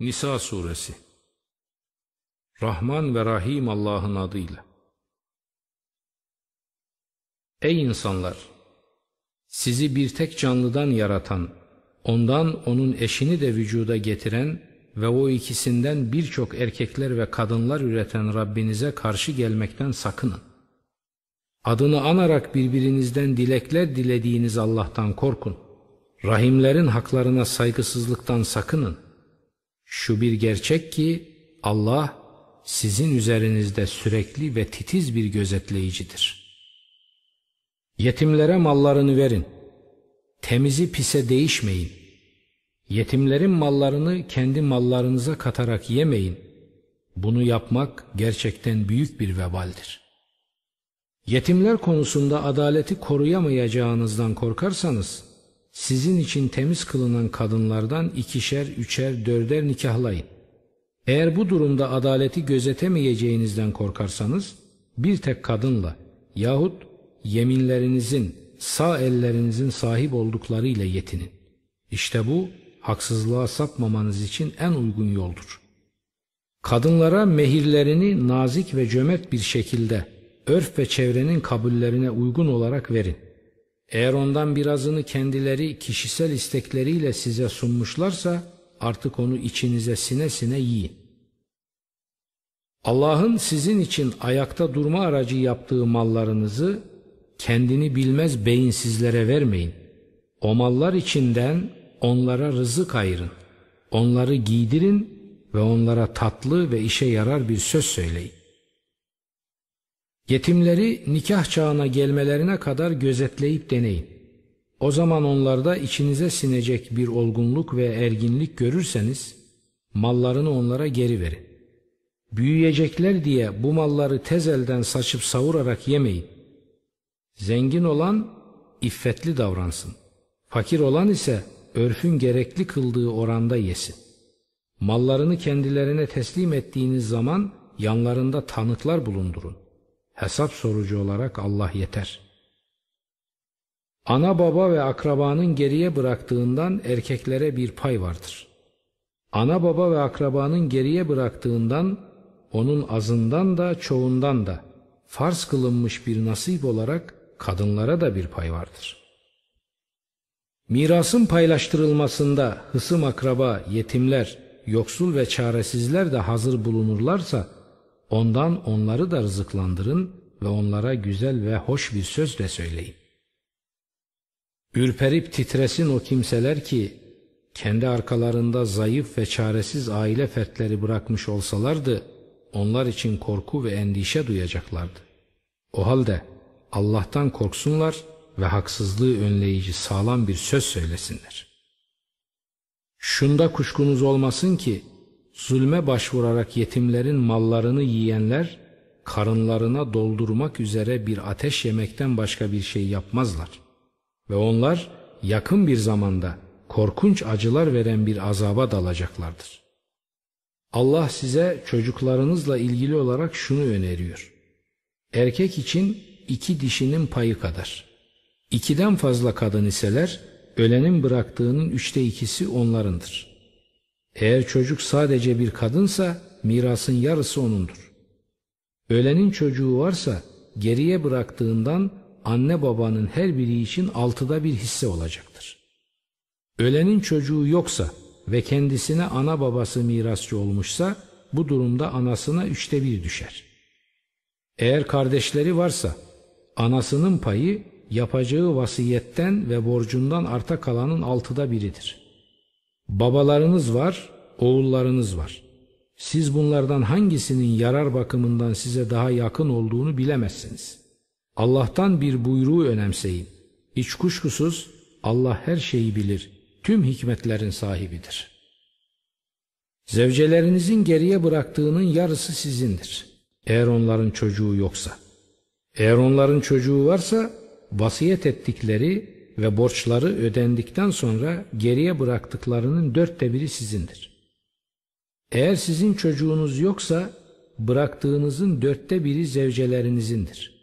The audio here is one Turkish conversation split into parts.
Nisa suresi Rahman ve Rahim Allah'ın adıyla Ey insanlar! Sizi bir tek canlıdan yaratan, ondan onun eşini de vücuda getiren ve o ikisinden birçok erkekler ve kadınlar üreten Rabbinize karşı gelmekten sakının. Adını anarak birbirinizden dilekler dilediğiniz Allah'tan korkun. Rahimlerin haklarına saygısızlıktan sakının. Şu bir gerçek ki Allah sizin üzerinizde sürekli ve titiz bir gözetleyicidir. Yetimlere mallarını verin. Temizi pise değişmeyin. Yetimlerin mallarını kendi mallarınıza katarak yemeyin. Bunu yapmak gerçekten büyük bir vebaldir. Yetimler konusunda adaleti koruyamayacağınızdan korkarsanız, sizin için temiz kılınan kadınlardan ikişer, üçer, dörder nikahlayın. Eğer bu durumda adaleti gözetemeyeceğinizden korkarsanız, bir tek kadınla yahut yeminlerinizin, sağ ellerinizin sahip olduklarıyla yetinin. İşte bu, haksızlığa sapmamanız için en uygun yoldur. Kadınlara mehirlerini nazik ve cömert bir şekilde, örf ve çevrenin kabullerine uygun olarak verin. Eğer ondan birazını kendileri kişisel istekleriyle size sunmuşlarsa artık onu içinize sine sine yiyin. Allah'ın sizin için ayakta durma aracı yaptığı mallarınızı kendini bilmez beyinsizlere vermeyin. O mallar içinden onlara rızık ayırın. Onları giydirin ve onlara tatlı ve işe yarar bir söz söyleyin. Yetimleri nikah çağına gelmelerine kadar gözetleyip deneyin. O zaman onlarda içinize sinecek bir olgunluk ve erginlik görürseniz mallarını onlara geri verin. Büyüyecekler diye bu malları tez elden saçıp savurarak yemeyin. Zengin olan iffetli davransın. Fakir olan ise örfün gerekli kıldığı oranda yesin. Mallarını kendilerine teslim ettiğiniz zaman yanlarında tanıklar bulundurun. Hesap sorucu olarak Allah yeter. Ana baba ve akrabanın geriye bıraktığından erkeklere bir pay vardır. Ana baba ve akrabanın geriye bıraktığından onun azından da çoğundan da farz kılınmış bir nasip olarak kadınlara da bir pay vardır. Mirasın paylaştırılmasında hısım akraba, yetimler, yoksul ve çaresizler de hazır bulunurlarsa Ondan onları da rızıklandırın ve onlara güzel ve hoş bir söz de söyleyin. Ürperip titresin o kimseler ki kendi arkalarında zayıf ve çaresiz aile fertleri bırakmış olsalardı onlar için korku ve endişe duyacaklardı. O halde Allah'tan korksunlar ve haksızlığı önleyici sağlam bir söz söylesinler. Şunda kuşkunuz olmasın ki Zulme başvurarak yetimlerin mallarını yiyenler, karınlarına doldurmak üzere bir ateş yemekten başka bir şey yapmazlar. Ve onlar yakın bir zamanda korkunç acılar veren bir azaba dalacaklardır. Allah size çocuklarınızla ilgili olarak şunu öneriyor. Erkek için iki dişinin payı kadar. İkiden fazla kadın iseler, ölenin bıraktığının üçte ikisi onlarındır.'' Eğer çocuk sadece bir kadınsa mirasın yarısı onundur. Ölenin çocuğu varsa geriye bıraktığından anne babanın her biri için altıda bir hisse olacaktır. Ölenin çocuğu yoksa ve kendisine ana babası mirasçı olmuşsa bu durumda anasına üçte bir düşer. Eğer kardeşleri varsa anasının payı yapacağı vasiyetten ve borcundan arta kalanın altıda biridir. Babalarınız var, oğullarınız var. Siz bunlardan hangisinin yarar bakımından size daha yakın olduğunu bilemezsiniz. Allah'tan bir buyruğu önemseyin. Hiç kuşkusuz Allah her şeyi bilir, tüm hikmetlerin sahibidir. Zevcelerinizin geriye bıraktığının yarısı sizindir. Eğer onların çocuğu yoksa. Eğer onların çocuğu varsa vasiyet ettikleri ve borçları ödendikten sonra geriye bıraktıklarının dörtte biri sizindir. Eğer sizin çocuğunuz yoksa bıraktığınızın dörtte biri zevcelerinizin,dir.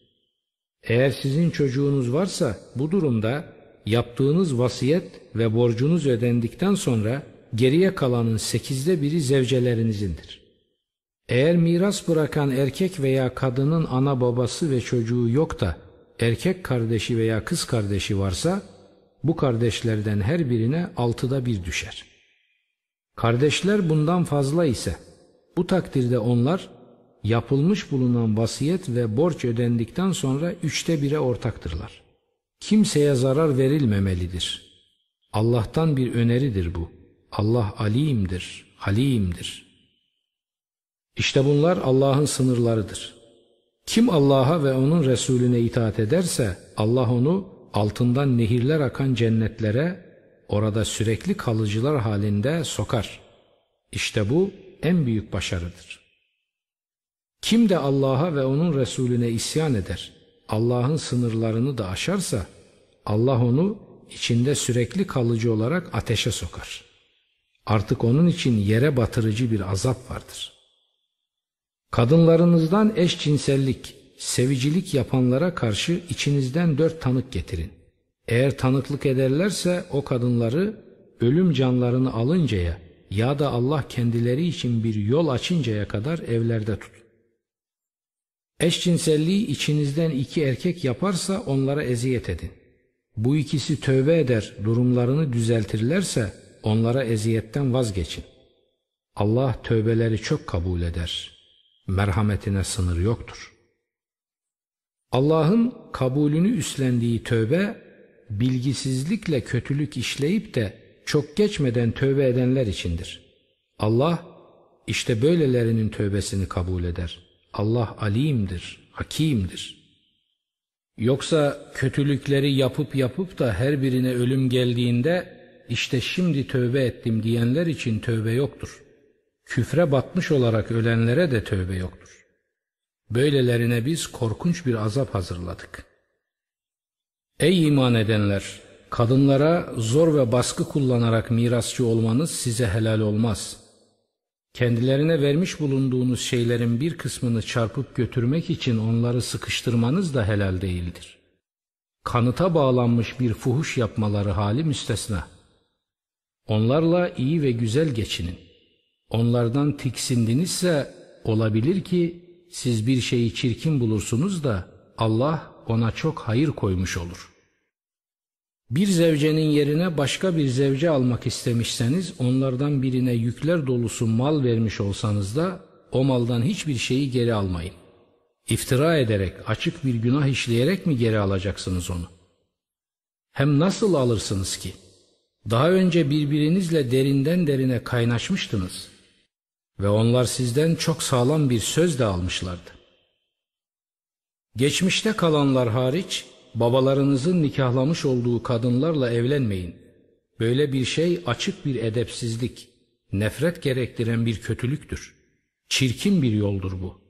Eğer sizin çocuğunuz varsa bu durumda yaptığınız vasiyet ve borcunuz ödendikten sonra geriye kalanın sekizde biri zevcelerinizin,dir. Eğer miras bırakan erkek veya kadının ana babası ve çocuğu yok da erkek kardeşi veya kız kardeşi varsa bu kardeşlerden her birine altıda bir düşer. Kardeşler bundan fazla ise bu takdirde onlar yapılmış bulunan vasiyet ve borç ödendikten sonra üçte bire ortaktırlar. Kimseye zarar verilmemelidir. Allah'tan bir öneridir bu. Allah alimdir, halimdir. İşte bunlar Allah'ın sınırlarıdır. Kim Allah'a ve onun Resulüne itaat ederse Allah onu altından nehirler akan cennetlere orada sürekli kalıcılar halinde sokar. İşte bu en büyük başarıdır. Kim de Allah'a ve onun Resulüne isyan eder, Allah'ın sınırlarını da aşarsa Allah onu içinde sürekli kalıcı olarak ateşe sokar. Artık onun için yere batırıcı bir azap vardır. Kadınlarınızdan eşcinsellik, sevicilik yapanlara karşı içinizden dört tanık getirin. Eğer tanıklık ederlerse o kadınları ölüm canlarını alıncaya ya da Allah kendileri için bir yol açıncaya kadar evlerde tutun. Eşcinselliği içinizden iki erkek yaparsa onlara eziyet edin. Bu ikisi tövbe eder, durumlarını düzeltirlerse onlara eziyetten vazgeçin. Allah tövbeleri çok kabul eder. Merhametine sınır yoktur. Allah'ın kabulünü üstlendiği tövbe, bilgisizlikle kötülük işleyip de çok geçmeden tövbe edenler içindir. Allah işte böylelerinin tövbesini kabul eder. Allah alimdir, hakimdir. Yoksa kötülükleri yapıp yapıp da her birine ölüm geldiğinde işte şimdi tövbe ettim diyenler için tövbe yoktur. Küfre batmış olarak ölenlere de tövbe yoktur. Böylelerine biz korkunç bir azap hazırladık. Ey iman edenler! Kadınlara zor ve baskı kullanarak mirasçı olmanız size helal olmaz. Kendilerine vermiş bulunduğunuz şeylerin bir kısmını çarpıp götürmek için onları sıkıştırmanız da helal değildir. Kanıta bağlanmış bir fuhuş yapmaları hali müstesna. Onlarla iyi ve güzel geçinin. Onlardan tiksindinizse olabilir ki siz bir şeyi çirkin bulursunuz da Allah ona çok hayır koymuş olur.'' Bir zevcenin yerine başka bir zevce almak istemişseniz onlardan birine yükler dolusu mal vermiş olsanız da o maldan hiçbir şeyi geri almayın. İftira ederek, açık bir günah işleyerek mi geri alacaksınız onu? Hem nasıl alırsınız ki? Daha önce birbirinizle derinden derine kaynaşmıştınız ve onlar sizden çok sağlam bir söz de almışlardı. Geçmişte kalanlar hariç babalarınızın nikahlamış olduğu kadınlarla evlenmeyin. Böyle bir şey açık bir edepsizlik, nefret gerektiren bir kötülüktür. Çirkin bir yoldur bu.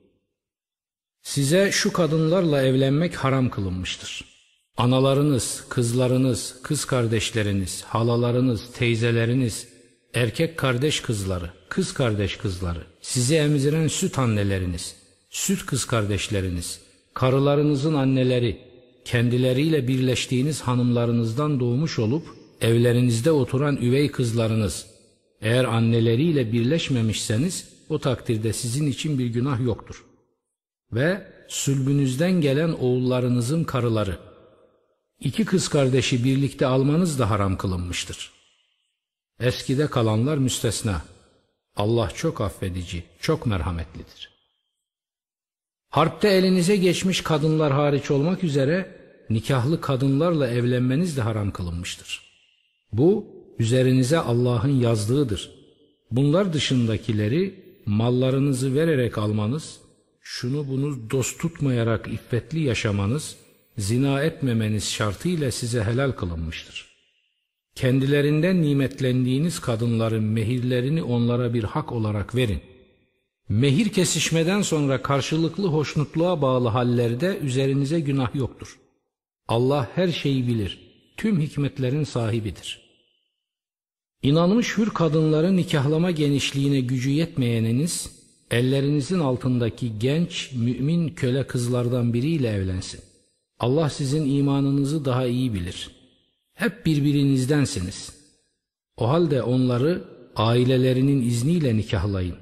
Size şu kadınlarla evlenmek haram kılınmıştır. Analarınız, kızlarınız, kız kardeşleriniz, halalarınız, teyzeleriniz, erkek kardeş kızları, kız kardeş kızları, sizi emziren süt anneleriniz, süt kız kardeşleriniz, karılarınızın anneleri, kendileriyle birleştiğiniz hanımlarınızdan doğmuş olup evlerinizde oturan üvey kızlarınız eğer anneleriyle birleşmemişseniz o takdirde sizin için bir günah yoktur. Ve sülbünüzden gelen oğullarınızın karıları iki kız kardeşi birlikte almanız da haram kılınmıştır. Eskide kalanlar müstesna. Allah çok affedici, çok merhametlidir. Harpte elinize geçmiş kadınlar hariç olmak üzere nikahlı kadınlarla evlenmeniz de haram kılınmıştır. Bu üzerinize Allah'ın yazdığıdır. Bunlar dışındakileri mallarınızı vererek almanız, şunu bunu dost tutmayarak iffetli yaşamanız, zina etmemeniz şartıyla size helal kılınmıştır. Kendilerinden nimetlendiğiniz kadınların mehirlerini onlara bir hak olarak verin. Mehir kesişmeden sonra karşılıklı hoşnutluğa bağlı hallerde üzerinize günah yoktur. Allah her şeyi bilir, tüm hikmetlerin sahibidir. İnanmış hür kadınların nikahlama genişliğine gücü yetmeyeniniz, ellerinizin altındaki genç, mümin köle kızlardan biriyle evlensin. Allah sizin imanınızı daha iyi bilir. Hep birbirinizdensiniz. O halde onları ailelerinin izniyle nikahlayın.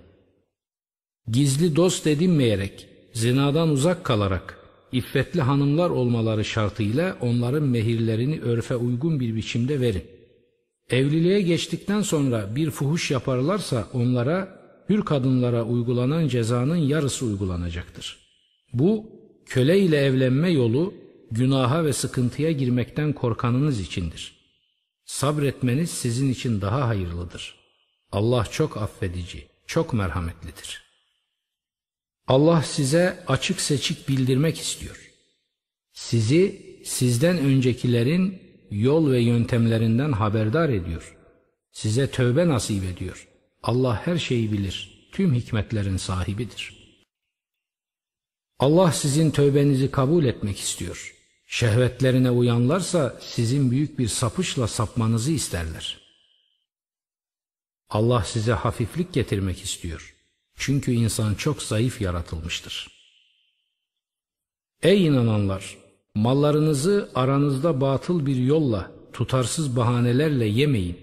Gizli dost edinmeyerek, zinadan uzak kalarak, iffetli hanımlar olmaları şartıyla onların mehirlerini örfe uygun bir biçimde verin. Evliliğe geçtikten sonra bir fuhuş yaparlarsa onlara hür kadınlara uygulanan cezanın yarısı uygulanacaktır. Bu köle ile evlenme yolu günaha ve sıkıntıya girmekten korkanınız içindir. Sabretmeniz sizin için daha hayırlıdır. Allah çok affedici, çok merhametlidir. Allah size açık seçik bildirmek istiyor. Sizi sizden öncekilerin yol ve yöntemlerinden haberdar ediyor. Size tövbe nasip ediyor. Allah her şeyi bilir, tüm hikmetlerin sahibidir. Allah sizin tövbenizi kabul etmek istiyor. Şehvetlerine uyanlarsa sizin büyük bir sapışla sapmanızı isterler. Allah size hafiflik getirmek istiyor. Çünkü insan çok zayıf yaratılmıştır. Ey inananlar! Mallarınızı aranızda batıl bir yolla, tutarsız bahanelerle yemeyin.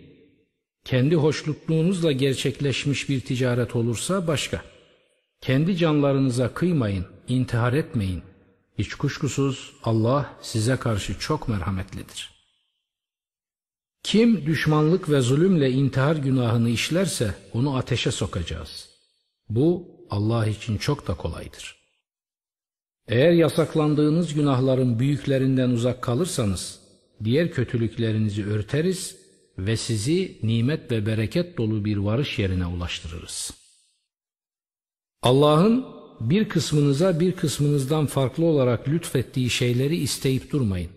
Kendi hoşnutluğunuzla gerçekleşmiş bir ticaret olursa başka. Kendi canlarınıza kıymayın, intihar etmeyin. Hiç kuşkusuz Allah size karşı çok merhametlidir. Kim düşmanlık ve zulümle intihar günahını işlerse onu ateşe sokacağız. Bu Allah için çok da kolaydır. Eğer yasaklandığınız günahların büyüklerinden uzak kalırsanız, diğer kötülüklerinizi örteriz ve sizi nimet ve bereket dolu bir varış yerine ulaştırırız. Allah'ın bir kısmınıza bir kısmınızdan farklı olarak lütfettiği şeyleri isteyip durmayın.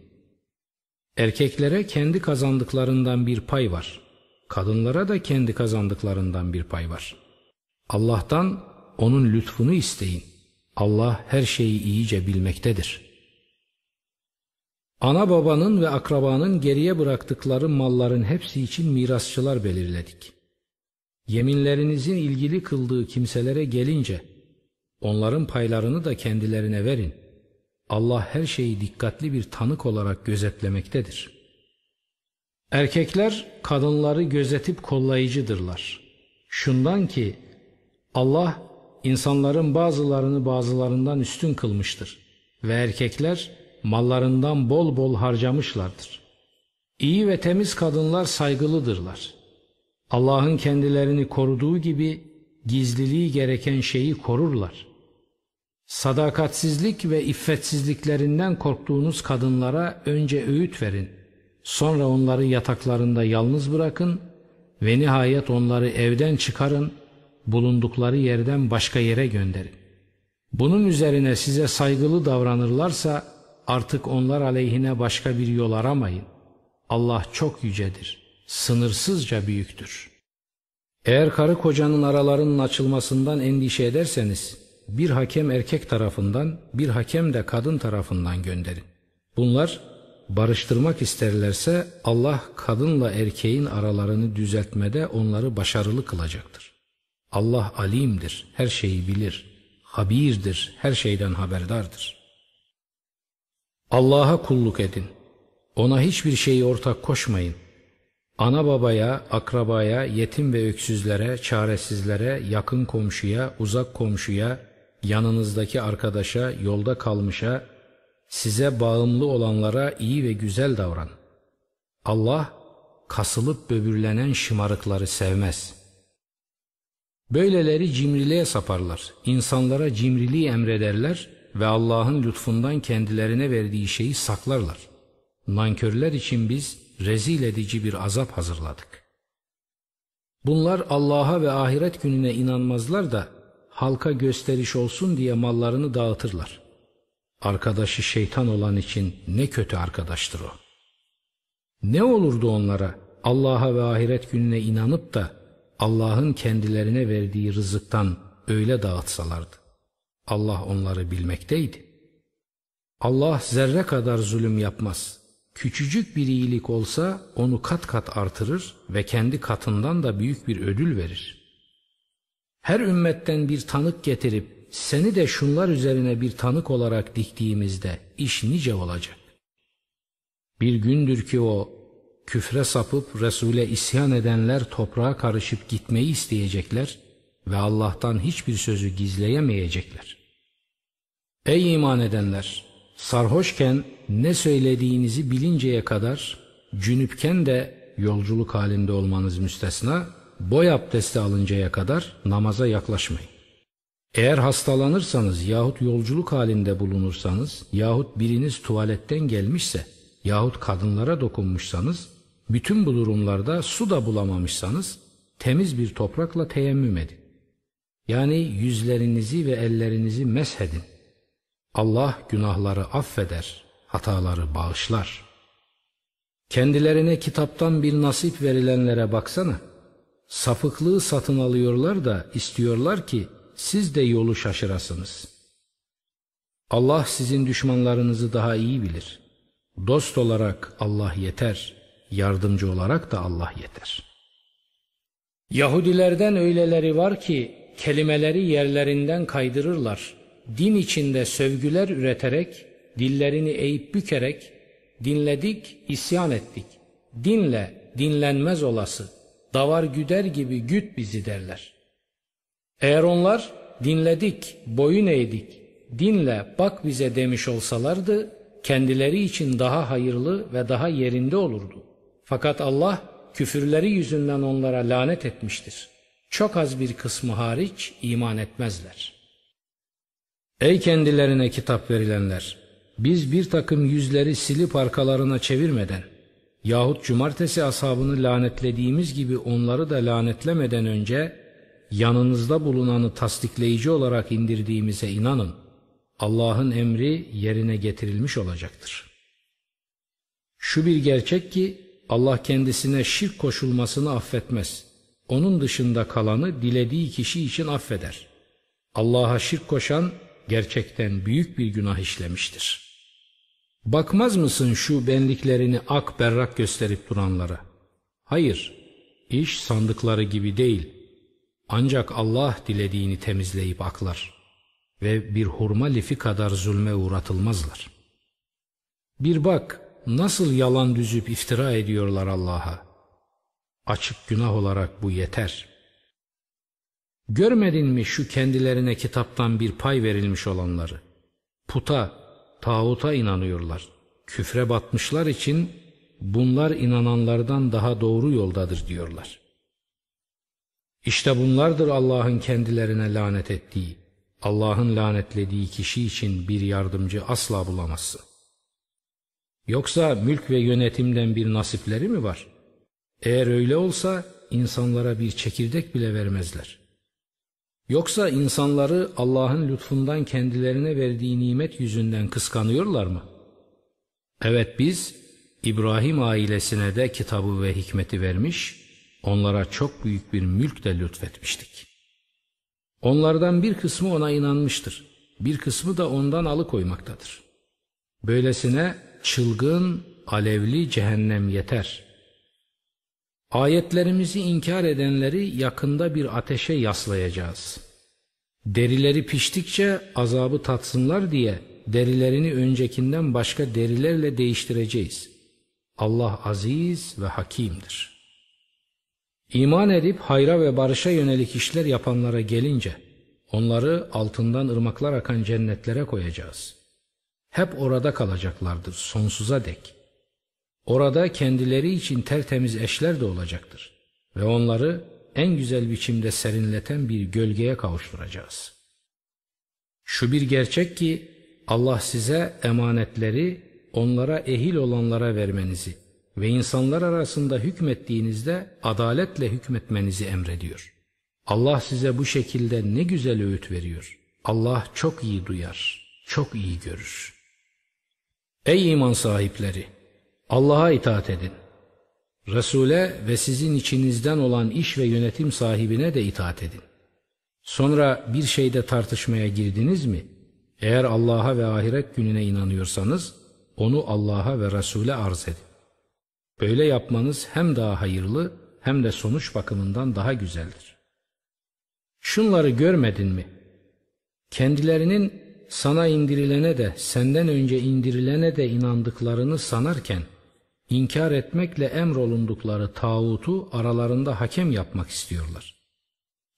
Erkeklere kendi kazandıklarından bir pay var. Kadınlara da kendi kazandıklarından bir pay var. Allah'tan onun lütfunu isteyin. Allah her şeyi iyice bilmektedir. Ana babanın ve akrabanın geriye bıraktıkları malların hepsi için mirasçılar belirledik. Yeminlerinizin ilgili kıldığı kimselere gelince onların paylarını da kendilerine verin. Allah her şeyi dikkatli bir tanık olarak gözetlemektedir. Erkekler kadınları gözetip kollayıcıdırlar. Şundan ki Allah insanların bazılarını bazılarından üstün kılmıştır ve erkekler mallarından bol bol harcamışlardır. İyi ve temiz kadınlar saygılıdırlar. Allah'ın kendilerini koruduğu gibi gizliliği gereken şeyi korurlar. Sadakatsizlik ve iffetsizliklerinden korktuğunuz kadınlara önce öğüt verin. Sonra onları yataklarında yalnız bırakın ve nihayet onları evden çıkarın bulundukları yerden başka yere gönderin. Bunun üzerine size saygılı davranırlarsa artık onlar aleyhine başka bir yol aramayın. Allah çok yücedir, sınırsızca büyüktür. Eğer karı kocanın aralarının açılmasından endişe ederseniz, bir hakem erkek tarafından, bir hakem de kadın tarafından gönderin. Bunlar barıştırmak isterlerse Allah kadınla erkeğin aralarını düzeltmede onları başarılı kılacaktır. Allah alimdir, her şeyi bilir. Habirdir, her şeyden haberdardır. Allah'a kulluk edin. Ona hiçbir şeyi ortak koşmayın. Ana babaya, akrabaya, yetim ve öksüzlere, çaresizlere, yakın komşuya, uzak komşuya, yanınızdaki arkadaşa, yolda kalmışa, size bağımlı olanlara iyi ve güzel davran. Allah kasılıp böbürlenen şımarıkları sevmez.'' Böyleleri cimriliğe saparlar, insanlara cimriliği emrederler ve Allah'ın lütfundan kendilerine verdiği şeyi saklarlar. Nankörler için biz rezil edici bir azap hazırladık. Bunlar Allah'a ve ahiret gününe inanmazlar da halka gösteriş olsun diye mallarını dağıtırlar. Arkadaşı şeytan olan için ne kötü arkadaştır o. Ne olurdu onlara Allah'a ve ahiret gününe inanıp da Allah'ın kendilerine verdiği rızıktan öyle dağıtsalardı. Allah onları bilmekteydi. Allah zerre kadar zulüm yapmaz. Küçücük bir iyilik olsa onu kat kat artırır ve kendi katından da büyük bir ödül verir. Her ümmetten bir tanık getirip seni de şunlar üzerine bir tanık olarak diktiğimizde iş nice olacak. Bir gündür ki o küfre sapıp Resul'e isyan edenler toprağa karışıp gitmeyi isteyecekler ve Allah'tan hiçbir sözü gizleyemeyecekler. Ey iman edenler! Sarhoşken ne söylediğinizi bilinceye kadar, cünüpken de yolculuk halinde olmanız müstesna, boy abdesti alıncaya kadar namaza yaklaşmayın. Eğer hastalanırsanız yahut yolculuk halinde bulunursanız yahut biriniz tuvaletten gelmişse yahut kadınlara dokunmuşsanız bütün bu durumlarda su da bulamamışsanız temiz bir toprakla teyemmüm edin. Yani yüzlerinizi ve ellerinizi meshedin. Allah günahları affeder, hataları bağışlar. Kendilerine kitaptan bir nasip verilenlere baksana. Sapıklığı satın alıyorlar da istiyorlar ki siz de yolu şaşırasınız. Allah sizin düşmanlarınızı daha iyi bilir. Dost olarak Allah yeter, yardımcı olarak da Allah yeter. Yahudilerden öyleleri var ki kelimeleri yerlerinden kaydırırlar. Din içinde sövgüler üreterek, dillerini eğip bükerek, dinledik, isyan ettik. Dinle, dinlenmez olası, davar güder gibi güt bizi derler. Eğer onlar dinledik, boyun eğdik, dinle bak bize demiş olsalardı, kendileri için daha hayırlı ve daha yerinde olurdu. Fakat Allah küfürleri yüzünden onlara lanet etmiştir. Çok az bir kısmı hariç iman etmezler. Ey kendilerine kitap verilenler! Biz bir takım yüzleri silip arkalarına çevirmeden yahut cumartesi ashabını lanetlediğimiz gibi onları da lanetlemeden önce yanınızda bulunanı tasdikleyici olarak indirdiğimize inanın. Allah'ın emri yerine getirilmiş olacaktır. Şu bir gerçek ki Allah kendisine şirk koşulmasını affetmez. Onun dışında kalanı dilediği kişi için affeder. Allah'a şirk koşan gerçekten büyük bir günah işlemiştir. Bakmaz mısın şu benliklerini ak berrak gösterip duranlara? Hayır, iş sandıkları gibi değil. Ancak Allah dilediğini temizleyip aklar ve bir hurma lifi kadar zulme uğratılmazlar. Bir bak nasıl yalan düzüp iftira ediyorlar Allah'a. Açık günah olarak bu yeter. Görmedin mi şu kendilerine kitaptan bir pay verilmiş olanları? Puta, tağuta inanıyorlar. Küfre batmışlar için bunlar inananlardan daha doğru yoldadır diyorlar. İşte bunlardır Allah'ın kendilerine lanet ettiği. Allah'ın lanetlediği kişi için bir yardımcı asla bulamazsın. Yoksa mülk ve yönetimden bir nasipleri mi var? Eğer öyle olsa insanlara bir çekirdek bile vermezler. Yoksa insanları Allah'ın lütfundan kendilerine verdiği nimet yüzünden kıskanıyorlar mı? Evet biz İbrahim ailesine de kitabı ve hikmeti vermiş, onlara çok büyük bir mülk de lütfetmiştik. Onlardan bir kısmı ona inanmıştır, bir kısmı da ondan alıkoymaktadır. Böylesine çılgın, alevli cehennem yeter. Ayetlerimizi inkar edenleri yakında bir ateşe yaslayacağız. Derileri piştikçe azabı tatsınlar diye derilerini öncekinden başka derilerle değiştireceğiz. Allah aziz ve hakimdir. İman edip hayra ve barışa yönelik işler yapanlara gelince onları altından ırmaklar akan cennetlere koyacağız. Hep orada kalacaklardır sonsuza dek. Orada kendileri için tertemiz eşler de olacaktır. Ve onları en güzel biçimde serinleten bir gölgeye kavuşturacağız. Şu bir gerçek ki Allah size emanetleri onlara ehil olanlara vermenizi ve insanlar arasında hükmettiğinizde adaletle hükmetmenizi emrediyor. Allah size bu şekilde ne güzel öğüt veriyor. Allah çok iyi duyar, çok iyi görür. Ey iman sahipleri! Allah'a itaat edin. Resul'e ve sizin içinizden olan iş ve yönetim sahibine de itaat edin. Sonra bir şeyde tartışmaya girdiniz mi? Eğer Allah'a ve ahiret gününe inanıyorsanız onu Allah'a ve Resul'e arz edin. Böyle yapmanız hem daha hayırlı hem de sonuç bakımından daha güzeldir. Şunları görmedin mi? Kendilerinin sana indirilene de senden önce indirilene de inandıklarını sanarken inkar etmekle emrolundukları tağutu aralarında hakem yapmak istiyorlar.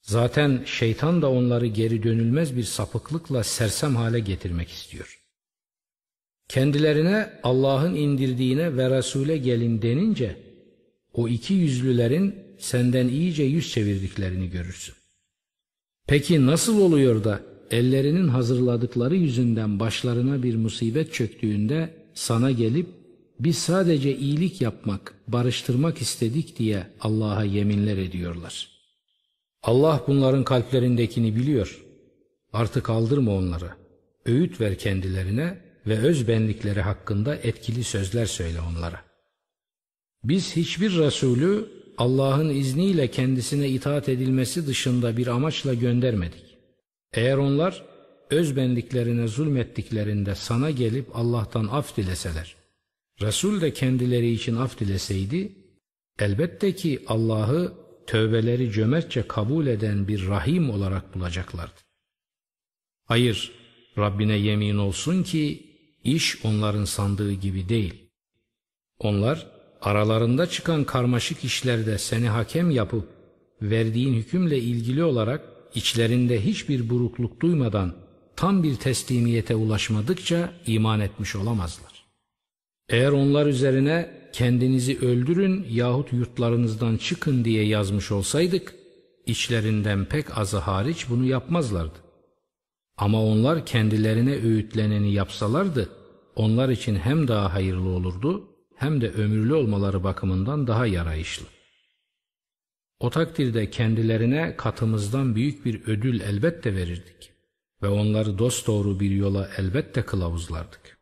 Zaten şeytan da onları geri dönülmez bir sapıklıkla sersem hale getirmek istiyor. Kendilerine Allah'ın indirdiğine ve Resul'e gelin denince o iki yüzlülerin senden iyice yüz çevirdiklerini görürsün. Peki nasıl oluyor da ellerinin hazırladıkları yüzünden başlarına bir musibet çöktüğünde sana gelip biz sadece iyilik yapmak, barıştırmak istedik diye Allah'a yeminler ediyorlar. Allah bunların kalplerindekini biliyor. Artık aldırma onları. Öğüt ver kendilerine ve öz benlikleri hakkında etkili sözler söyle onlara. Biz hiçbir Resulü Allah'ın izniyle kendisine itaat edilmesi dışında bir amaçla göndermedik. Eğer onlar öz benliklerine zulmettiklerinde sana gelip Allah'tan af dileseler, Resul de kendileri için af dileseydi, elbette ki Allah'ı tövbeleri cömertçe kabul eden bir rahim olarak bulacaklardı. Hayır, Rabbine yemin olsun ki iş onların sandığı gibi değil. Onlar aralarında çıkan karmaşık işlerde seni hakem yapıp verdiğin hükümle ilgili olarak içlerinde hiçbir burukluk duymadan tam bir teslimiyete ulaşmadıkça iman etmiş olamazlar. Eğer onlar üzerine kendinizi öldürün yahut yurtlarınızdan çıkın diye yazmış olsaydık, içlerinden pek azı hariç bunu yapmazlardı. Ama onlar kendilerine öğütleneni yapsalardı, onlar için hem daha hayırlı olurdu, hem de ömürlü olmaları bakımından daha yarayışlı. O takdirde kendilerine katımızdan büyük bir ödül elbette verirdik ve onları dosdoğru bir yola elbette kılavuzlardık.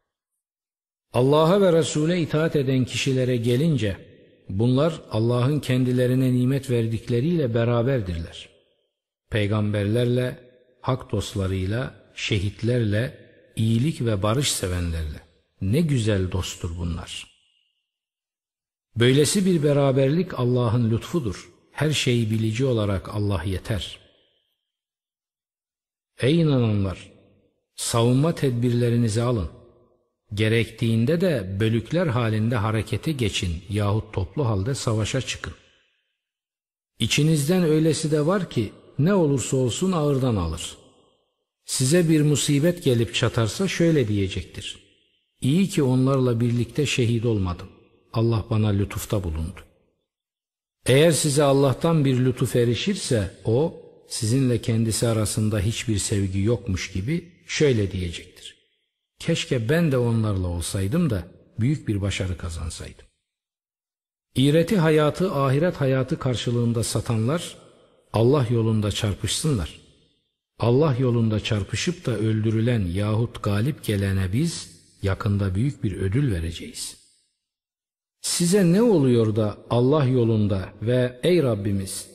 Allah'a ve Resul'e itaat eden kişilere gelince bunlar Allah'ın kendilerine nimet verdikleriyle beraberdirler. Peygamberlerle, hak dostlarıyla, şehitlerle, iyilik ve barış sevenlerle. Ne güzel dosttur bunlar. Böylesi bir beraberlik Allah'ın lütfudur. Her şeyi bilici olarak Allah yeter. Ey inananlar! Savunma tedbirlerinizi alın. Gerektiğinde de bölükler halinde harekete geçin yahut toplu halde savaşa çıkın. İçinizden öylesi de var ki ne olursa olsun ağırdan alır. Size bir musibet gelip çatarsa şöyle diyecektir. İyi ki onlarla birlikte şehit olmadım. Allah bana lütufta bulundu. Eğer size Allah'tan bir lütuf erişirse o sizinle kendisi arasında hiçbir sevgi yokmuş gibi şöyle diyecektir. Keşke ben de onlarla olsaydım da büyük bir başarı kazansaydım. İğreti hayatı ahiret hayatı karşılığında satanlar Allah yolunda çarpışsınlar. Allah yolunda çarpışıp da öldürülen yahut galip gelene biz yakında büyük bir ödül vereceğiz. Size ne oluyor da Allah yolunda ve ey Rabbimiz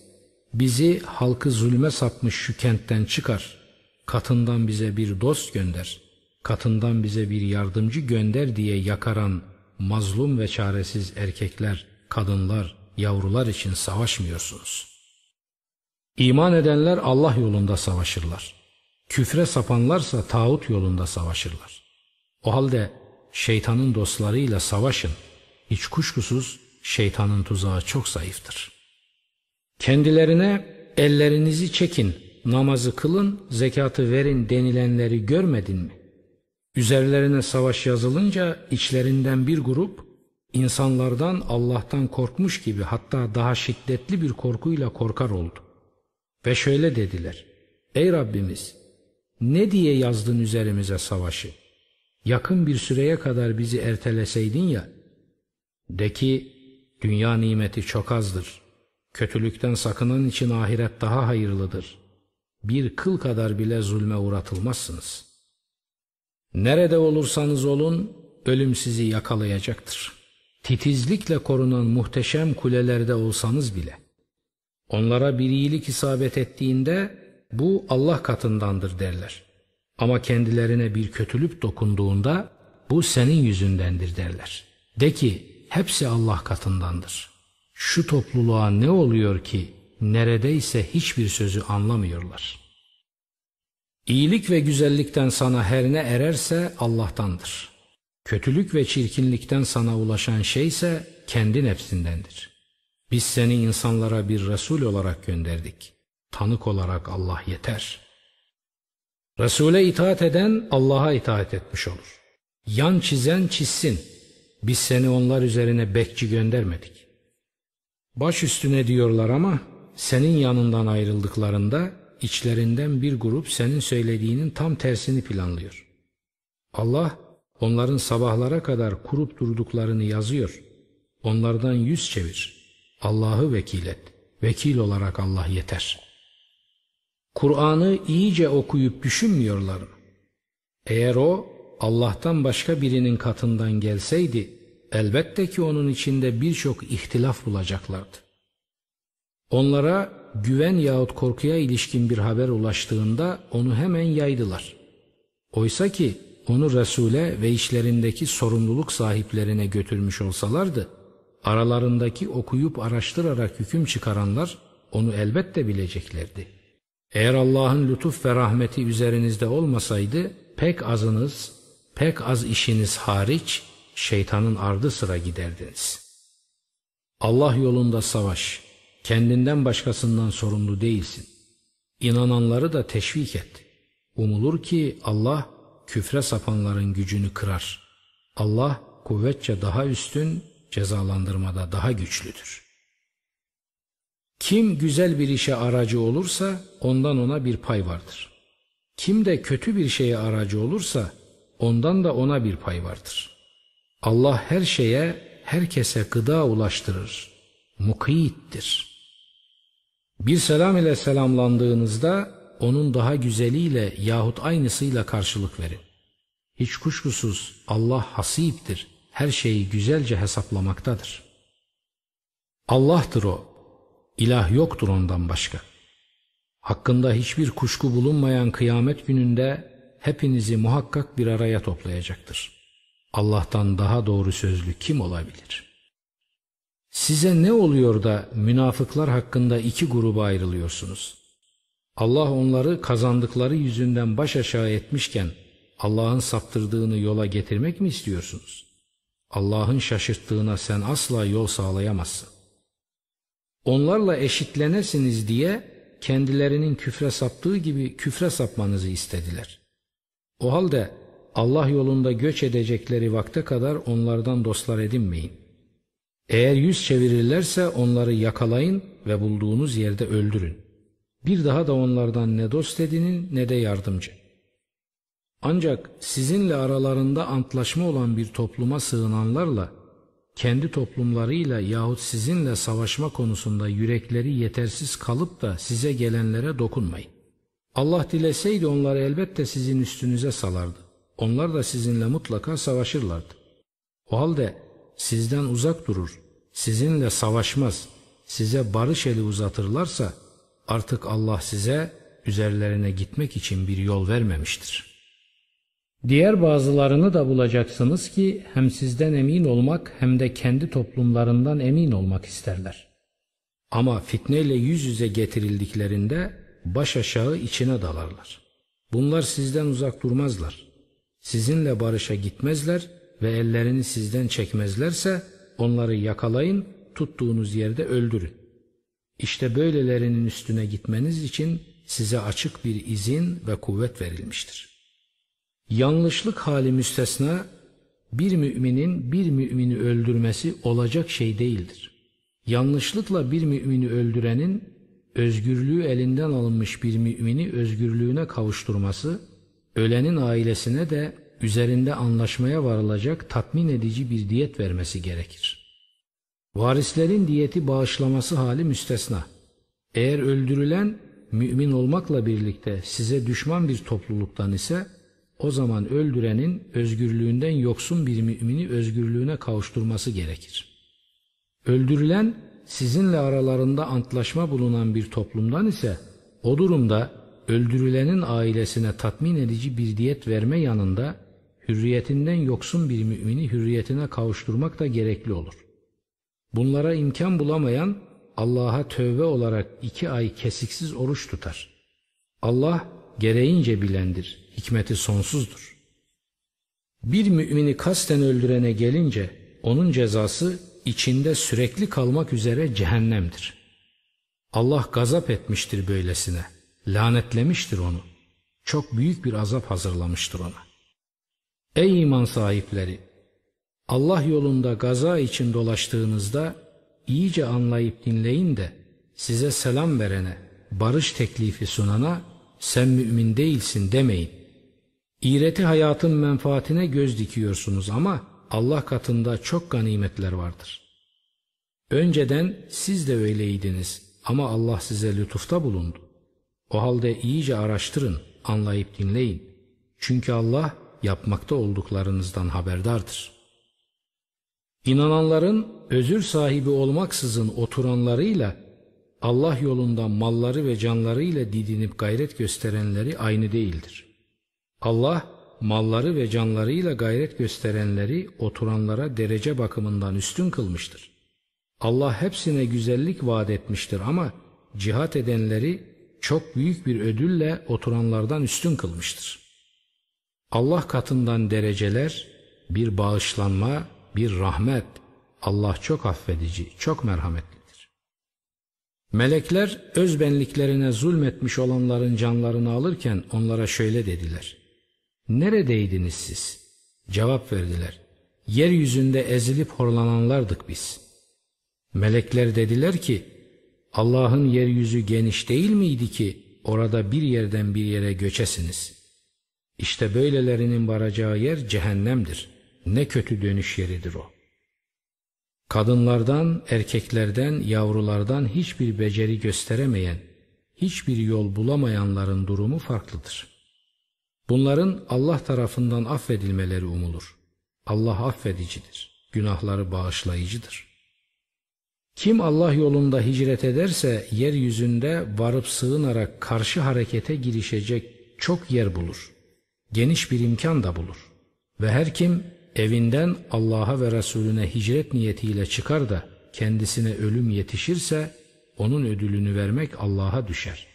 bizi halkı zulme sapmış şu kentten çıkar, katından bize bir dost gönder, katından bize bir yardımcı gönder diye yakaran mazlum ve çaresiz erkekler, kadınlar, yavrular için savaşmıyorsunuz. İman edenler Allah yolunda savaşırlar. Küfre sapanlarsa tağut yolunda savaşırlar. O halde şeytanın dostlarıyla savaşın. Hiç kuşkusuz şeytanın tuzağı çok zayıftır. Kendilerine ellerinizi çekin, namazı kılın, zekatı verin denilenleri görmedin mi? Üzerlerine savaş yazılınca içlerinden bir grup insanlardan Allah'tan korkmuş gibi hatta daha şiddetli bir korkuyla korkar oldu. Ve şöyle dediler. Ey Rabbimiz ne diye yazdın üzerimize savaşı? Yakın bir süreye kadar bizi erteleseydin ya. De ki dünya nimeti çok azdır. Kötülükten sakınan için ahiret daha hayırlıdır. Bir kıl kadar bile zulme uğratılmazsınız.'' Nerede olursanız olun ölüm sizi yakalayacaktır. Titizlikle korunan muhteşem kulelerde olsanız bile. Onlara bir iyilik isabet ettiğinde bu Allah katındandır derler. Ama kendilerine bir kötülük dokunduğunda bu senin yüzündendir derler. De ki hepsi Allah katındandır. Şu topluluğa ne oluyor ki neredeyse hiçbir sözü anlamıyorlar.'' İyilik ve güzellikten sana her ne ererse Allah'tandır. Kötülük ve çirkinlikten sana ulaşan şey ise kendi nefsindendir. Biz seni insanlara bir Resul olarak gönderdik. Tanık olarak Allah yeter. Resul'e itaat eden Allah'a itaat etmiş olur. Yan çizen çizsin. Biz seni onlar üzerine bekçi göndermedik. Baş üstüne diyorlar ama senin yanından ayrıldıklarında içlerinden bir grup senin söylediğinin tam tersini planlıyor. Allah onların sabahlara kadar kurup durduklarını yazıyor. Onlardan yüz çevir. Allah'ı vekil et. Vekil olarak Allah yeter. Kur'an'ı iyice okuyup düşünmüyorlar mı? Eğer o Allah'tan başka birinin katından gelseydi elbette ki onun içinde birçok ihtilaf bulacaklardı. Onlara güven yahut korkuya ilişkin bir haber ulaştığında onu hemen yaydılar. Oysa ki onu Resul'e ve işlerindeki sorumluluk sahiplerine götürmüş olsalardı, aralarındaki okuyup araştırarak hüküm çıkaranlar onu elbette bileceklerdi. Eğer Allah'ın lütuf ve rahmeti üzerinizde olmasaydı, pek azınız, pek az işiniz hariç, şeytanın ardı sıra giderdiniz. Allah yolunda savaş, kendinden başkasından sorumlu değilsin. İnananları da teşvik et. Umulur ki Allah küfre sapanların gücünü kırar. Allah kuvvetçe daha üstün, cezalandırmada daha güçlüdür. Kim güzel bir işe aracı olursa ondan ona bir pay vardır. Kim de kötü bir şeye aracı olursa ondan da ona bir pay vardır. Allah her şeye, herkese gıda ulaştırır. Mukiyittir. Bir selam ile selamlandığınızda onun daha güzeliyle yahut aynısıyla karşılık verin. Hiç kuşkusuz Allah hasiptir, her şeyi güzelce hesaplamaktadır. Allah'tır o, ilah yoktur ondan başka. Hakkında hiçbir kuşku bulunmayan kıyamet gününde hepinizi muhakkak bir araya toplayacaktır. Allah'tan daha doğru sözlü kim olabilir? Size ne oluyor da münafıklar hakkında iki gruba ayrılıyorsunuz? Allah onları kazandıkları yüzünden baş aşağı etmişken Allah'ın saptırdığını yola getirmek mi istiyorsunuz? Allah'ın şaşırttığına sen asla yol sağlayamazsın. Onlarla eşitlenesiniz diye kendilerinin küfre saptığı gibi küfre sapmanızı istediler. O halde Allah yolunda göç edecekleri vakte kadar onlardan dostlar edinmeyin. Eğer yüz çevirirlerse onları yakalayın ve bulduğunuz yerde öldürün. Bir daha da onlardan ne dost edinin ne de yardımcı. Ancak sizinle aralarında antlaşma olan bir topluma sığınanlarla kendi toplumlarıyla yahut sizinle savaşma konusunda yürekleri yetersiz kalıp da size gelenlere dokunmayın. Allah dileseydi onları elbette sizin üstünüze salardı. Onlar da sizinle mutlaka savaşırlardı. O halde sizden uzak durur, sizinle savaşmaz, size barış eli uzatırlarsa artık Allah size üzerlerine gitmek için bir yol vermemiştir. Diğer bazılarını da bulacaksınız ki hem sizden emin olmak hem de kendi toplumlarından emin olmak isterler. Ama fitneyle yüz yüze getirildiklerinde baş aşağı içine dalarlar. Bunlar sizden uzak durmazlar. Sizinle barışa gitmezler ve ellerini sizden çekmezlerse onları yakalayın, tuttuğunuz yerde öldürün. İşte böylelerinin üstüne gitmeniz için size açık bir izin ve kuvvet verilmiştir. Yanlışlık hali müstesna bir müminin bir mümini öldürmesi olacak şey değildir. Yanlışlıkla bir mümini öldürenin özgürlüğü elinden alınmış bir mümini özgürlüğüne kavuşturması, ölenin ailesine de üzerinde anlaşmaya varılacak tatmin edici bir diyet vermesi gerekir. Varislerin diyeti bağışlaması hali müstesna. Eğer öldürülen mümin olmakla birlikte size düşman bir topluluktan ise o zaman öldürenin özgürlüğünden yoksun bir mümini özgürlüğüne kavuşturması gerekir. Öldürülen sizinle aralarında antlaşma bulunan bir toplumdan ise o durumda öldürülenin ailesine tatmin edici bir diyet verme yanında hürriyetinden yoksun bir mümini hürriyetine kavuşturmak da gerekli olur. Bunlara imkan bulamayan Allah'a tövbe olarak iki ay kesiksiz oruç tutar. Allah gereğince bilendir, hikmeti sonsuzdur. Bir mümini kasten öldürene gelince onun cezası içinde sürekli kalmak üzere cehennemdir. Allah gazap etmiştir böylesine, lanetlemiştir onu. Çok büyük bir azap hazırlamıştır ona. Ey iman sahipleri! Allah yolunda gaza için dolaştığınızda iyice anlayıp dinleyin de size selam verene, barış teklifi sunana sen mümin değilsin demeyin. İğreti hayatın menfaatine göz dikiyorsunuz ama Allah katında çok ganimetler vardır. Önceden siz de öyleydiniz ama Allah size lütufta bulundu. O halde iyice araştırın, anlayıp dinleyin. Çünkü Allah yapmakta olduklarınızdan haberdardır. İnananların özür sahibi olmaksızın oturanlarıyla Allah yolunda malları ve canlarıyla didinip gayret gösterenleri aynı değildir. Allah malları ve canlarıyla gayret gösterenleri oturanlara derece bakımından üstün kılmıştır. Allah hepsine güzellik vaat etmiştir ama cihat edenleri çok büyük bir ödülle oturanlardan üstün kılmıştır. Allah katından dereceler, bir bağışlanma, bir rahmet. Allah çok affedici, çok merhametlidir. Melekler özbenliklerine zulmetmiş olanların canlarını alırken onlara şöyle dediler. Neredeydiniz siz? Cevap verdiler. Yeryüzünde ezilip horlananlardık biz. Melekler dediler ki, Allah'ın yeryüzü geniş değil miydi ki orada bir yerden bir yere göçesiniz? İşte böylelerinin varacağı yer cehennemdir. Ne kötü dönüş yeridir o. Kadınlardan, erkeklerden, yavrulardan hiçbir beceri gösteremeyen, hiçbir yol bulamayanların durumu farklıdır. Bunların Allah tarafından affedilmeleri umulur. Allah affedicidir, günahları bağışlayıcıdır. Kim Allah yolunda hicret ederse yeryüzünde varıp sığınarak karşı harekete girişecek çok yer bulur. Geniş bir imkan da bulur. Ve her kim evinden Allah'a ve Resulüne hicret niyetiyle çıkar da kendisine ölüm yetişirse onun ödülünü vermek Allah'a düşer.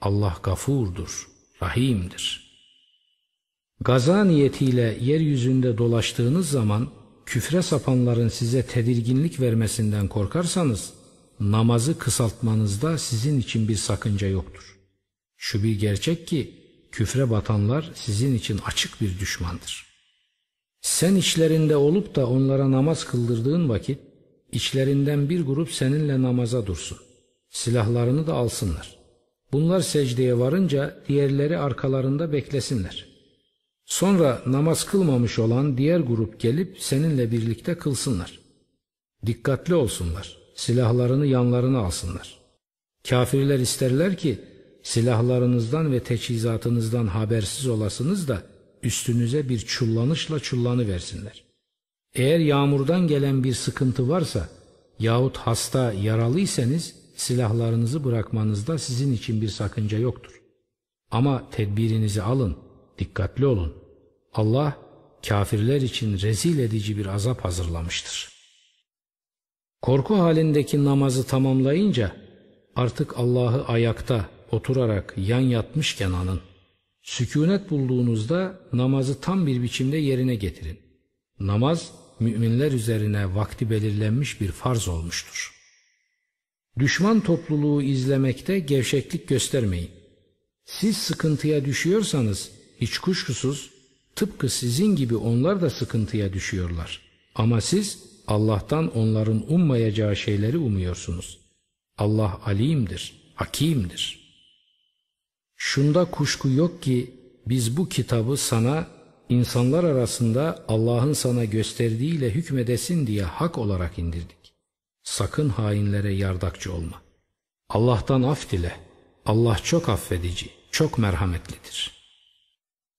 Allah gafurdur, rahimdir. Gaza niyetiyle yeryüzünde dolaştığınız zaman küfre sapanların size tedirginlik vermesinden korkarsanız namazı kısaltmanızda sizin için bir sakınca yoktur. Şu bir gerçek ki küfre batanlar sizin için açık bir düşmandır. Sen içlerinde olup da onlara namaz kıldırdığın vakit içlerinden bir grup seninle namaza dursun. Silahlarını da alsınlar. Bunlar secdeye varınca diğerleri arkalarında beklesinler. Sonra namaz kılmamış olan diğer grup gelip seninle birlikte kılsınlar. Dikkatli olsunlar. Silahlarını yanlarına alsınlar. Kafirler isterler ki silahlarınızdan ve teçhizatınızdan habersiz olasınız da üstünüze bir çullanışla çullanı versinler. Eğer yağmurdan gelen bir sıkıntı varsa yahut hasta yaralıysanız silahlarınızı bırakmanızda sizin için bir sakınca yoktur. Ama tedbirinizi alın, dikkatli olun. Allah kafirler için rezil edici bir azap hazırlamıştır. Korku halindeki namazı tamamlayınca artık Allah'ı ayakta oturarak yan yatmışken anın. Sükunet bulduğunuzda namazı tam bir biçimde yerine getirin. Namaz müminler üzerine vakti belirlenmiş bir farz olmuştur. Düşman topluluğu izlemekte gevşeklik göstermeyin. Siz sıkıntıya düşüyorsanız hiç kuşkusuz tıpkı sizin gibi onlar da sıkıntıya düşüyorlar. Ama siz Allah'tan onların ummayacağı şeyleri umuyorsunuz. Allah alimdir, hakimdir.'' Şunda kuşku yok ki biz bu kitabı sana insanlar arasında Allah'ın sana gösterdiğiyle hükmedesin diye hak olarak indirdik. Sakın hainlere yardakçı olma. Allah'tan af dile. Allah çok affedici, çok merhametlidir.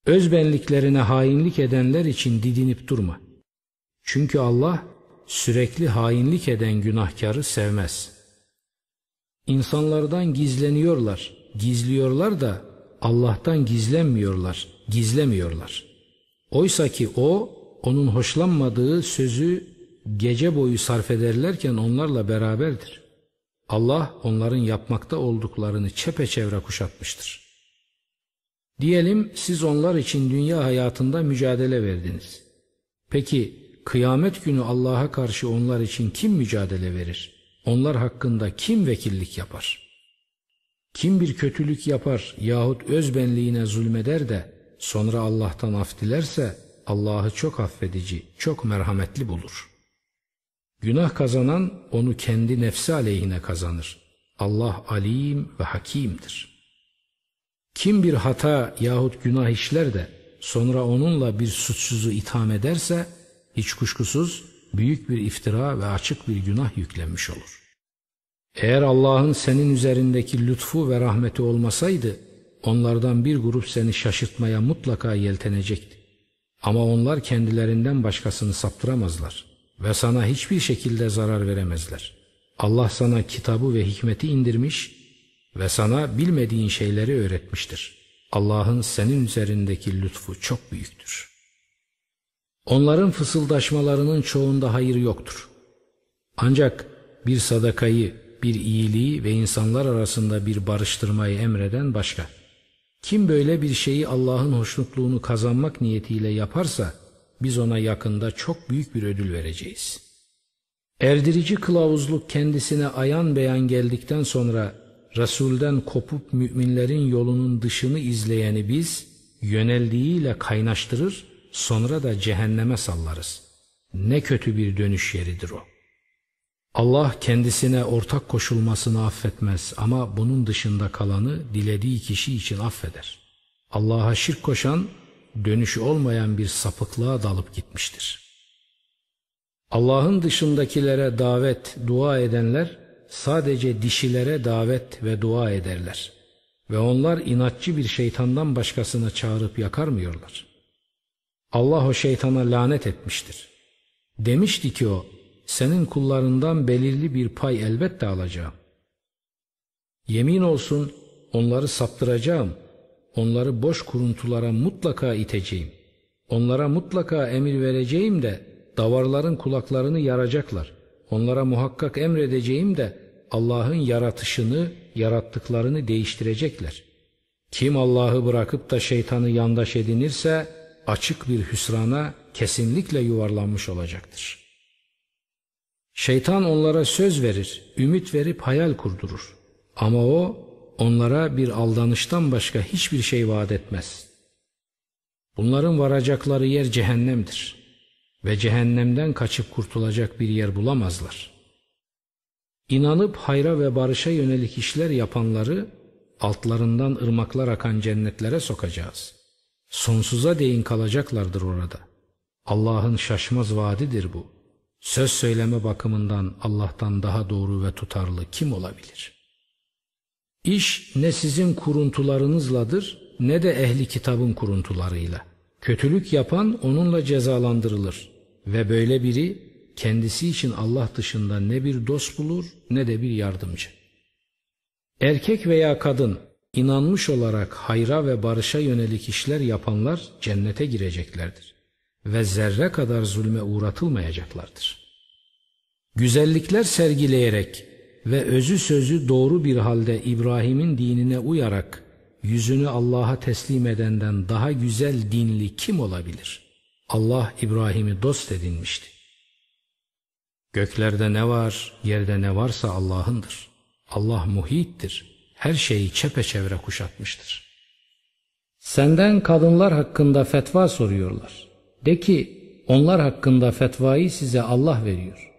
Özbenliklerine hainlik edenler için didinip durma. Çünkü Allah sürekli hainlik eden günahkarı sevmez. İnsanlardan gizleniyorlar, gizliyorlar da Allah'tan gizlenmiyorlar, gizlemiyorlar. Oysa ki o onun hoşlanmadığı sözü gece boyu sarf ederlerken onlarla beraberdir. Allah onların yapmakta olduklarını çepeçevre kuşatmıştır. Diyelim siz onlar için dünya hayatında mücadele verdiniz. Peki kıyamet günü Allah'a karşı onlar için kim mücadele verir? Onlar hakkında kim vekillik yapar? Kim bir kötülük yapar yahut özbenliğine zulmeder de sonra Allah'tan af dilerse Allah'ı çok affedici, çok merhametli bulur. Günah kazanan onu kendi nefsi aleyhine kazanır. Allah alim ve hakimdir. Kim bir hata yahut günah işler de sonra onunla bir suçsuzu itham ederse hiç kuşkusuz büyük bir iftira ve açık bir günah yüklenmiş olur. Eğer Allah'ın senin üzerindeki lütfu ve rahmeti olmasaydı onlardan bir grup seni şaşırtmaya mutlaka yeltenecekti. Ama onlar kendilerinden başkasını saptıramazlar ve sana hiçbir şekilde zarar veremezler. Allah sana kitabı ve hikmeti indirmiş ve sana bilmediğin şeyleri öğretmiştir. Allah'ın senin üzerindeki lütfu çok büyüktür. Onların fısıldaşmalarının çoğunda hayır yoktur. Ancak bir sadakayı, bir iyiliği ve insanlar arasında bir barıştırmayı emreden başka. Kim böyle bir şeyi Allah'ın hoşnutluğunu kazanmak niyetiyle yaparsa biz ona yakında çok büyük bir ödül vereceğiz. Erdirici kılavuzluk kendisine ayan beyan geldikten sonra Resul'den kopup müminlerin yolunun dışını izleyeni biz yöneldiğiyle kaynaştırır sonra da cehenneme sallarız. Ne kötü bir dönüş yeridir o. Allah kendisine ortak koşulmasını affetmez ama bunun dışında kalanı dilediği kişi için affeder. Allah'a şirk koşan dönüşü olmayan bir sapıklığa dalıp gitmiştir. Allah'ın dışındakilere davet, dua edenler sadece dişilere davet ve dua ederler. Ve onlar inatçı bir şeytandan başkasına çağırıp yakarmıyorlar. Allah o şeytana lanet etmiştir. Demişti ki o, senin kullarından belirli bir pay elbette alacağım. Yemin olsun onları saptıracağım, onları boş kuruntulara mutlaka iteceğim. Onlara mutlaka emir vereceğim de davarların kulaklarını yaracaklar. Onlara muhakkak emredeceğim de Allah'ın yaratışını, yarattıklarını değiştirecekler. Kim Allah'ı bırakıp da şeytanı yandaş edinirse açık bir hüsrana kesinlikle yuvarlanmış olacaktır. Şeytan onlara söz verir, ümit verip hayal kurdurur. Ama o onlara bir aldanıştan başka hiçbir şey vaat etmez. Bunların varacakları yer cehennemdir ve cehennemden kaçıp kurtulacak bir yer bulamazlar. İnanıp hayra ve barışa yönelik işler yapanları altlarından ırmaklar akan cennetlere sokacağız. Sonsuza değin kalacaklardır orada. Allah'ın şaşmaz vaadidir bu. Söz söyleme bakımından Allah'tan daha doğru ve tutarlı kim olabilir? İş ne sizin kuruntularınızladır ne de ehli kitabın kuruntularıyla. Kötülük yapan onunla cezalandırılır ve böyle biri kendisi için Allah dışında ne bir dost bulur ne de bir yardımcı. Erkek veya kadın inanmış olarak hayra ve barışa yönelik işler yapanlar cennete gireceklerdir ve zerre kadar zulme uğratılmayacaklardır. Güzellikler sergileyerek ve özü sözü doğru bir halde İbrahim'in dinine uyarak yüzünü Allah'a teslim edenden daha güzel dinli kim olabilir? Allah İbrahim'i dost edinmişti. Göklerde ne var, yerde ne varsa Allah'ındır. Allah muhittir, her şeyi çepeçevre kuşatmıştır. Senden kadınlar hakkında fetva soruyorlar. De ki, onlar hakkında fetvayı size Allah veriyor.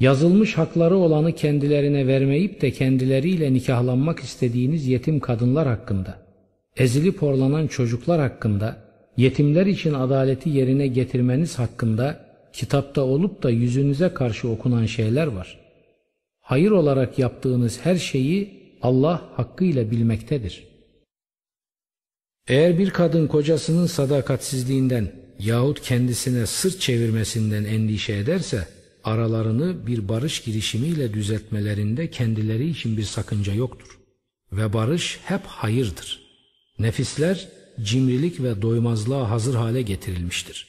Yazılmış hakları olanı kendilerine vermeyip de kendileriyle nikahlanmak istediğiniz yetim kadınlar hakkında, ezilip horlanan çocuklar hakkında, yetimler için adaleti yerine getirmeniz hakkında kitapta olup da yüzünüze karşı okunan şeyler var. Hayır olarak yaptığınız her şeyi Allah hakkıyla bilmektedir. Eğer bir kadın kocasının sadakatsizliğinden yahut kendisine sırt çevirmesinden endişe ederse, aralarını bir barış girişimiyle düzeltmelerinde kendileri için bir sakınca yoktur. Ve barış hep hayırdır. Nefisler cimrilik ve doymazlığa hazır hale getirilmiştir.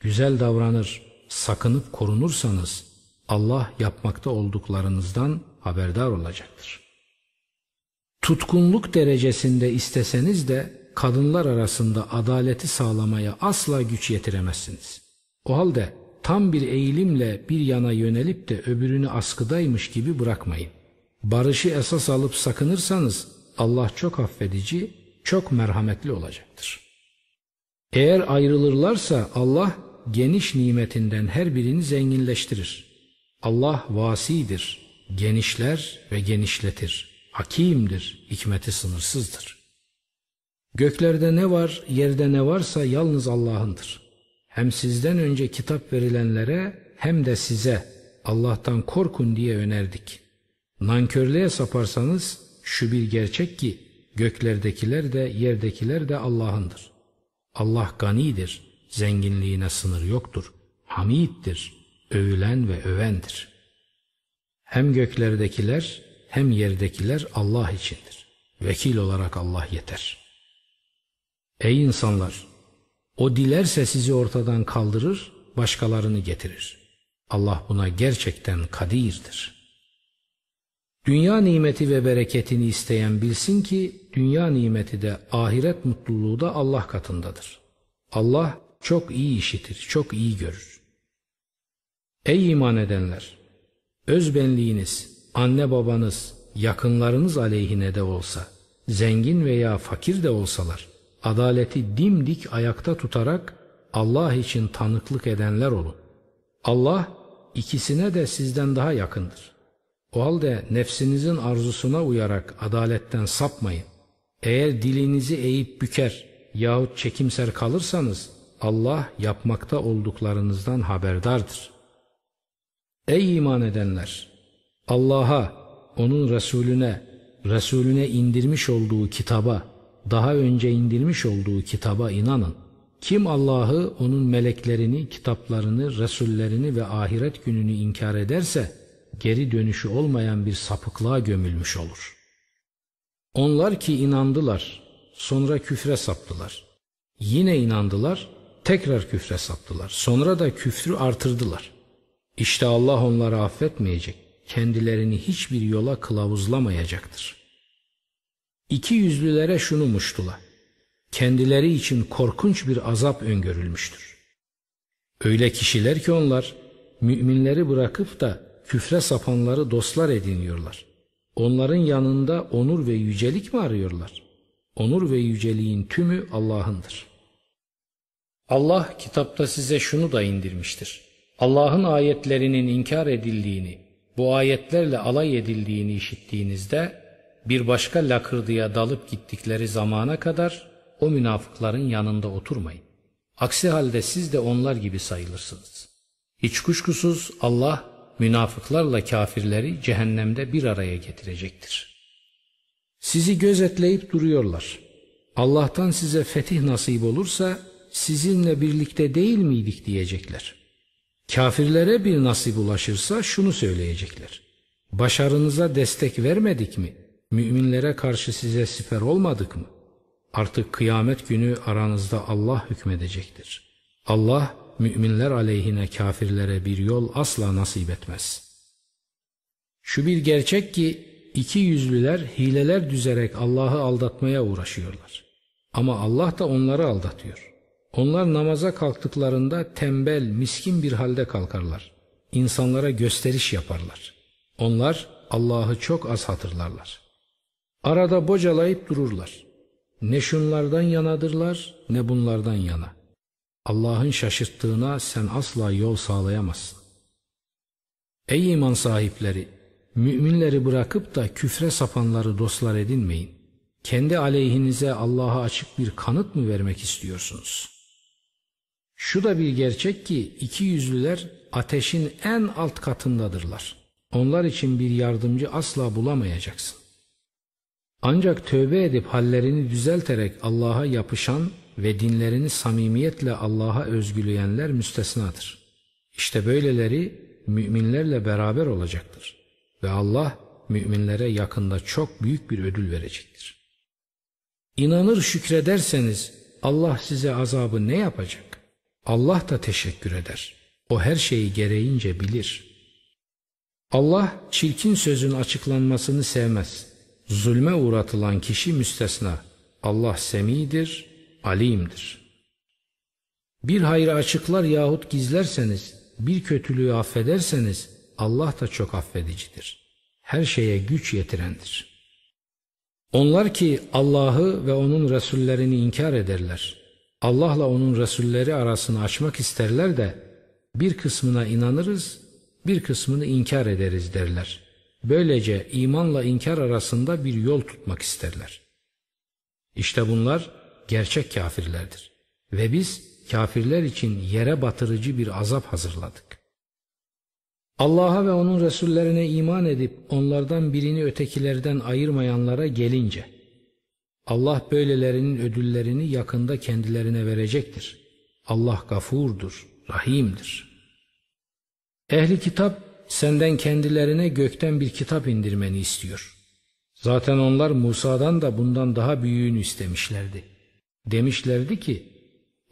Güzel davranır, sakınıp korunursanız Allah yapmakta olduklarınızdan haberdar olacaktır. Tutkunluk derecesinde isteseniz de kadınlar arasında adaleti sağlamaya asla güç yetiremezsiniz. O halde tam bir eğilimle bir yana yönelip de öbürünü askıdaymış gibi bırakmayın. Barışı esas alıp sakınırsanız Allah çok affedici, çok merhametli olacaktır. Eğer ayrılırlarsa Allah geniş nimetinden her birini zenginleştirir. Allah vasidir, genişler ve genişletir. Hakimdir, hikmeti sınırsızdır. Göklerde ne var, yerde ne varsa yalnız Allah'ındır. Hem sizden önce kitap verilenlere hem de size Allah'tan korkun diye önerdik. Nankörlüğe saparsanız şu bir gerçek ki göklerdekiler de yerdekiler de Allah'ındır. Allah ganidir, zenginliğine sınır yoktur. Hamiddir, övülen ve övendir. Hem göklerdekiler hem yerdekiler Allah içindir. Vekil olarak Allah yeter. Ey insanlar! O dilerse sizi ortadan kaldırır, başkalarını getirir. Allah buna gerçekten kadirdir. Dünya nimeti ve bereketini isteyen bilsin ki dünya nimeti de ahiret mutluluğu da Allah katındadır. Allah çok iyi işitir, çok iyi görür. Ey iman edenler! Özbenliğiniz, anne babanız, yakınlarınız aleyhine de olsa, zengin veya fakir de olsalar, adaleti dimdik ayakta tutarak Allah için tanıklık edenler olun. Allah ikisine de sizden daha yakındır. O halde nefsinizin arzusuna uyarak adaletten sapmayın. Eğer dilinizi eğip büker yahut çekimser kalırsanız Allah yapmakta olduklarınızdan haberdardır. Ey iman edenler! Allah'a, onun Resulüne, Resulüne indirmiş olduğu kitaba, daha önce indirmiş olduğu kitaba inanın. Kim Allah'ı, onun meleklerini, kitaplarını, Resullerini ve ahiret gününü inkar ederse, geri dönüşü olmayan bir sapıklığa gömülmüş olur. Onlar ki inandılar, sonra küfre saptılar. Yine inandılar, tekrar küfre saptılar. Sonra da küfrü artırdılar. İşte Allah onları affetmeyecek, kendilerini hiçbir yola kılavuzlamayacaktır. İki yüzlülere şunu muştula. Kendileri için korkunç bir azap öngörülmüştür. Öyle kişiler ki onlar müminleri bırakıp da küfre sapanları dostlar ediniyorlar. Onların yanında onur ve yücelik mi arıyorlar? Onur ve yüceliğin tümü Allah'ındır. Allah kitapta size şunu da indirmiştir. Allah'ın ayetlerinin inkar edildiğini, bu ayetlerle alay edildiğini işittiğinizde bir başka lakırdıya dalıp gittikleri zamana kadar o münafıkların yanında oturmayın. Aksi halde siz de onlar gibi sayılırsınız. Hiç kuşkusuz Allah münafıklarla kafirleri cehennemde bir araya getirecektir. Sizi gözetleyip duruyorlar. Allah'tan size fetih nasip olursa sizinle birlikte değil miydik diyecekler. Kafirlere bir nasip ulaşırsa şunu söyleyecekler. Başarınıza destek vermedik mi? Müminlere karşı size siper olmadık mı? Artık kıyamet günü aranızda Allah hükmedecektir. Allah müminler aleyhine kafirlere bir yol asla nasip etmez. Şu bir gerçek ki iki yüzlüler hileler düzerek Allah'ı aldatmaya uğraşıyorlar. Ama Allah da onları aldatıyor. Onlar namaza kalktıklarında tembel, miskin bir halde kalkarlar. İnsanlara gösteriş yaparlar. Onlar Allah'ı çok az hatırlarlar. Arada bocalayıp dururlar. Ne şunlardan yanadırlar ne bunlardan yana. Allah'ın şaşırttığına sen asla yol sağlayamazsın. Ey iman sahipleri! Müminleri bırakıp da küfre sapanları dostlar edinmeyin. Kendi aleyhinize Allah'a açık bir kanıt mı vermek istiyorsunuz? Şu da bir gerçek ki iki yüzlüler ateşin en alt katındadırlar. Onlar için bir yardımcı asla bulamayacaksın. Ancak tövbe edip hallerini düzelterek Allah'a yapışan ve dinlerini samimiyetle Allah'a özgüleyenler müstesnadır. İşte böyleleri müminlerle beraber olacaktır. Ve Allah müminlere yakında çok büyük bir ödül verecektir. İnanır şükrederseniz Allah size azabı ne yapacak? Allah da teşekkür eder. O her şeyi gereğince bilir. Allah çirkin sözün açıklanmasını sevmez. Zulme uğratılan kişi müstesna. Allah semidir, alimdir. Bir hayrı açıklar yahut gizlerseniz, bir kötülüğü affederseniz Allah da çok affedicidir. Her şeye güç yetirendir. Onlar ki Allah'ı ve onun Resullerini inkar ederler. Allah'la onun Resulleri arasını açmak isterler de bir kısmına inanırız, bir kısmını inkar ederiz derler. Böylece imanla inkar arasında bir yol tutmak isterler. İşte bunlar gerçek kafirlerdir. Ve biz kafirler için yere batırıcı bir azap hazırladık. Allah'a ve onun Resullerine iman edip onlardan birini ötekilerden ayırmayanlara gelince, Allah böylelerinin ödüllerini yakında kendilerine verecektir. Allah gafurdur, rahimdir. Ehli kitap senden kendilerine gökten bir kitap indirmeni istiyor. Zaten onlar Musa'dan da bundan daha büyüğünü istemişlerdi. Demişlerdi ki,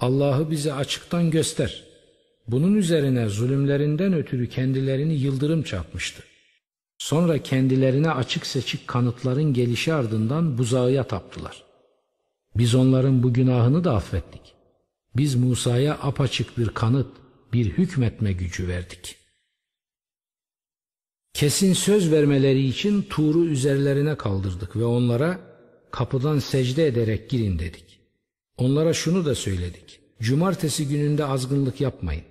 Allah'ı bize açıktan göster. Bunun üzerine zulümlerinden ötürü kendilerini yıldırım çarpmıştı. Sonra kendilerine açık seçik kanıtların gelişi ardından buzağıya taptılar. Biz onların bu günahını da affettik. Biz Musa'ya apaçık bir kanıt, bir hükmetme gücü verdik. Kesin söz vermeleri için Tur'u üzerlerine kaldırdık ve onlara kapıdan secde ederek girin dedik. Onlara şunu da söyledik. Cumartesi gününde azgınlık yapmayın.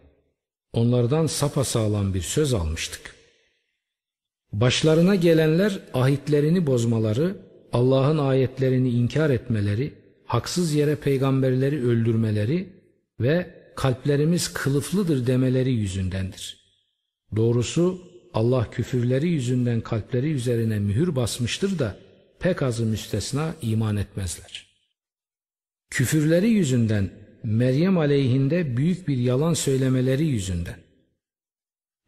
Onlardan sapasağlam bir söz almıştık. Başlarına gelenler ahitlerini bozmaları, Allah'ın ayetlerini inkar etmeleri, haksız yere peygamberleri öldürmeleri ve kalplerimiz kılıflıdır demeleri yüzündendir. Doğrusu Allah küfürleri yüzünden kalpleri üzerine mühür basmıştır da pek azı müstesna iman etmezler. Küfürleri yüzünden Meryem aleyhinde büyük bir yalan söylemeleri yüzünden.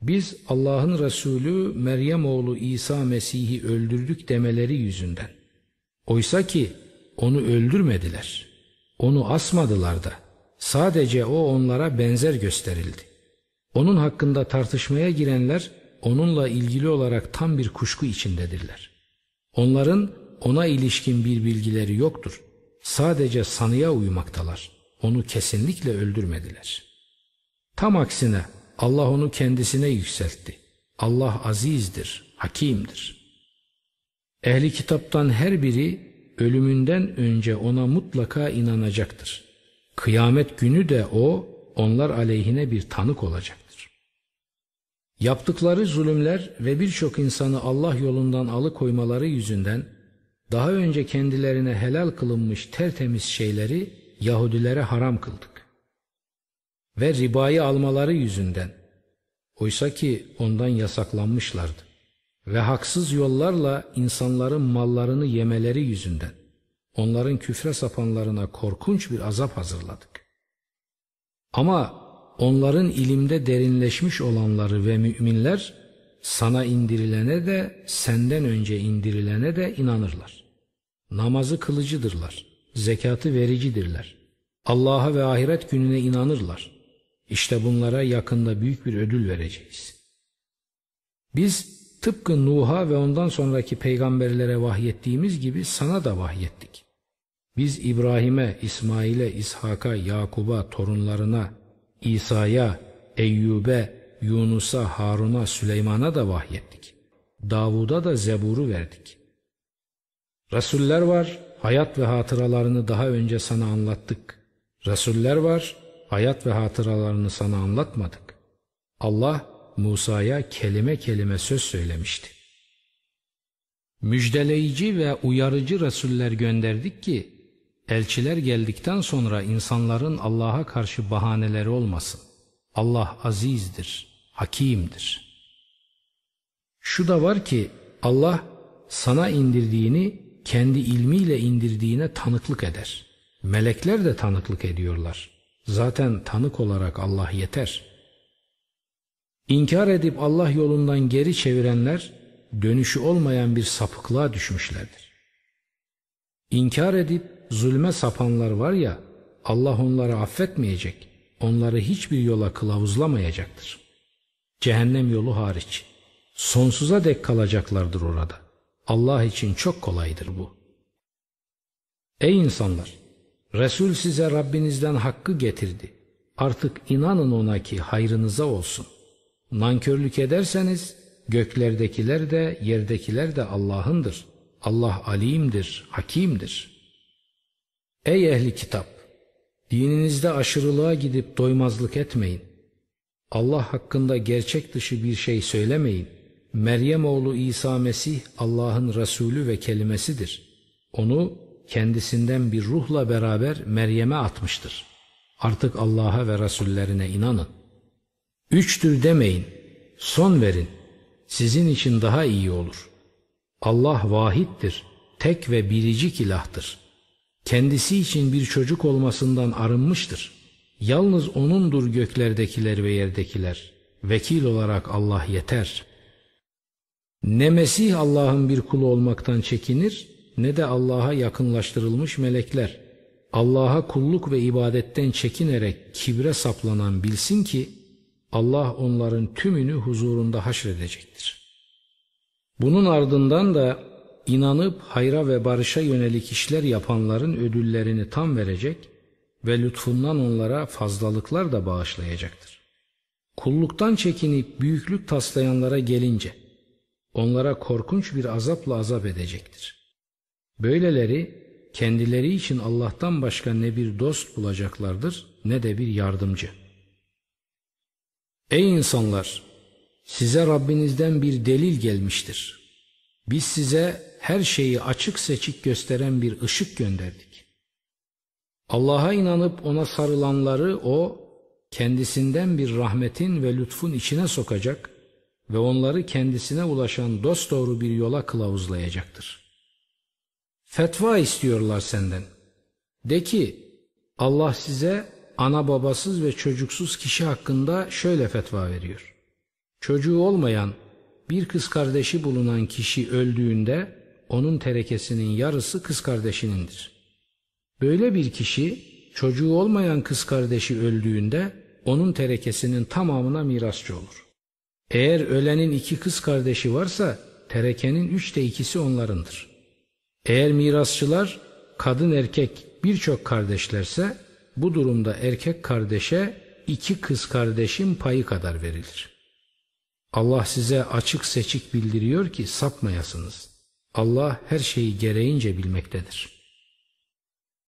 Biz Allah'ın Resulü Meryem oğlu İsa Mesih'i öldürdük demeleri yüzünden. Oysa ki onu öldürmediler. Onu asmadılar da. Sadece o onlara benzer gösterildi. Onun hakkında tartışmaya girenler onunla ilgili olarak tam bir kuşku içindedirler. Onların ona ilişkin bir bilgileri yoktur. Sadece sanıya uymaktalar. Onu kesinlikle öldürmediler. Tam aksine Allah onu kendisine yükseltti. Allah azizdir, hakimdir. Ehli kitaptan her biri ölümünden önce ona mutlaka inanacaktır. Kıyamet günü de o onlar aleyhine bir tanık olacaktır. Yaptıkları zulümler ve birçok insanı Allah yolundan alıkoymaları yüzünden daha önce kendilerine helal kılınmış tertemiz şeyleri Yahudilere haram kıldık. Ve ribayı almaları yüzünden oysa ki ondan yasaklanmışlardı ve haksız yollarla insanların mallarını yemeleri yüzünden onların küfre sapanlarına korkunç bir azap hazırladık. Ama onların ilimde derinleşmiş olanları ve müminler sana indirilene de senden önce indirilene de inanırlar. Namazı kılıcıdırlar, zekatı vericidirler. Allah'a ve ahiret gününe inanırlar. İşte bunlara yakında büyük bir ödül vereceğiz. Biz tıpkı Nuh'a ve ondan sonraki peygamberlere vahyettiğimiz gibi sana da vahyettik. Biz İbrahim'e, İsmail'e, İshak'a, Yakub'a, torunlarına, İsa'ya, Eyyub'e, Yunus'a, Harun'a, Süleyman'a da vahyettik. Davud'a da Zebur'u verdik. Resuller var, hayat ve hatıralarını daha önce sana anlattık. Resuller var, hayat ve hatıralarını sana anlatmadık. Allah Musa'ya kelime kelime söz söylemişti. Müjdeleyici ve uyarıcı Resuller gönderdik ki, elçiler geldikten sonra insanların Allah'a karşı bahaneleri olmasın. Allah azizdir, hakimdir. Şu da var ki Allah sana indirdiğini kendi ilmiyle indirdiğine tanıklık eder. Melekler de tanıklık ediyorlar. Zaten tanık olarak Allah yeter. İnkar edip Allah yolundan geri çevirenler dönüşü olmayan bir sapıklığa düşmüşlerdir. İnkar edip zulme sapanlar var ya Allah onları affetmeyecek, onları hiçbir yola kılavuzlamayacaktır. Cehennem yolu hariç. Sonsuza dek kalacaklardır orada. Allah için çok kolaydır bu. Ey insanlar! Resul size Rabbinizden hakkı getirdi. Artık inanın ona ki hayrınıza olsun. Nankörlük ederseniz göklerdekiler de yerdekiler de Allah'ındır. Allah alimdir, hakimdir. Ey ehli kitap! Dininizde aşırılığa gidip doymazlık etmeyin. Allah hakkında gerçek dışı bir şey söylemeyin. Meryem oğlu İsa Mesih Allah'ın Resulü ve kelimesidir. Onu kendisinden bir ruhla beraber Meryem'e atmıştır. Artık Allah'a ve Resullerine inanın. Üçtür demeyin, son verin. Sizin için daha iyi olur. Allah vahittir, tek ve biricik ilahtır. Kendisi için bir çocuk olmasından arınmıştır. Yalnız O'nundur göklerdekiler ve yerdekiler. Vekil olarak Allah yeter. Ne Mesih Allah'ın bir kulu olmaktan çekinir, ne de Allah'a yakınlaştırılmış melekler. Allah'a kulluk ve ibadetten çekinerek kibre saplanan bilsin ki, Allah onların tümünü huzurunda haşredecektir. Bunun ardından da inanıp hayra ve barışa yönelik işler yapanların ödüllerini tam verecek ve lütfundan onlara fazlalıklar da bağışlayacaktır. Kulluktan çekinip büyüklük taslayanlara gelince onlara korkunç bir azapla azap edecektir. Böyleleri kendileri için Allah'tan başka ne bir dost bulacaklardır ne de bir yardımcı. Ey insanlar! Size Rabbinizden bir delil gelmiştir. Biz size her şeyi açık seçik gösteren bir ışık gönderdik. Allah'a inanıp ona sarılanları o kendisinden bir rahmetin ve lütfun içine sokacak ve onları kendisine ulaşan dosdoğru bir yola kılavuzlayacaktır. Fetva istiyorlar senden. De ki Allah size ana babasız ve çocuksuz kişi hakkında şöyle fetva veriyor. Çocuğu olmayan bir kız kardeşi bulunan kişi öldüğünde onun terekesinin yarısı kız kardeşinindir. Böyle bir kişi çocuğu olmayan kız kardeşi öldüğünde onun terekesinin tamamına mirasçı olur. Eğer ölenin iki kız kardeşi varsa terekenin üçte ikisi onlarındır. Eğer mirasçılar kadın erkek birçok kardeşlerse bu durumda erkek kardeşe iki kız kardeşin payı kadar verilir. Allah size açık seçik bildiriyor ki sapmayasınız. Allah her şeyi gereğince bilmektedir.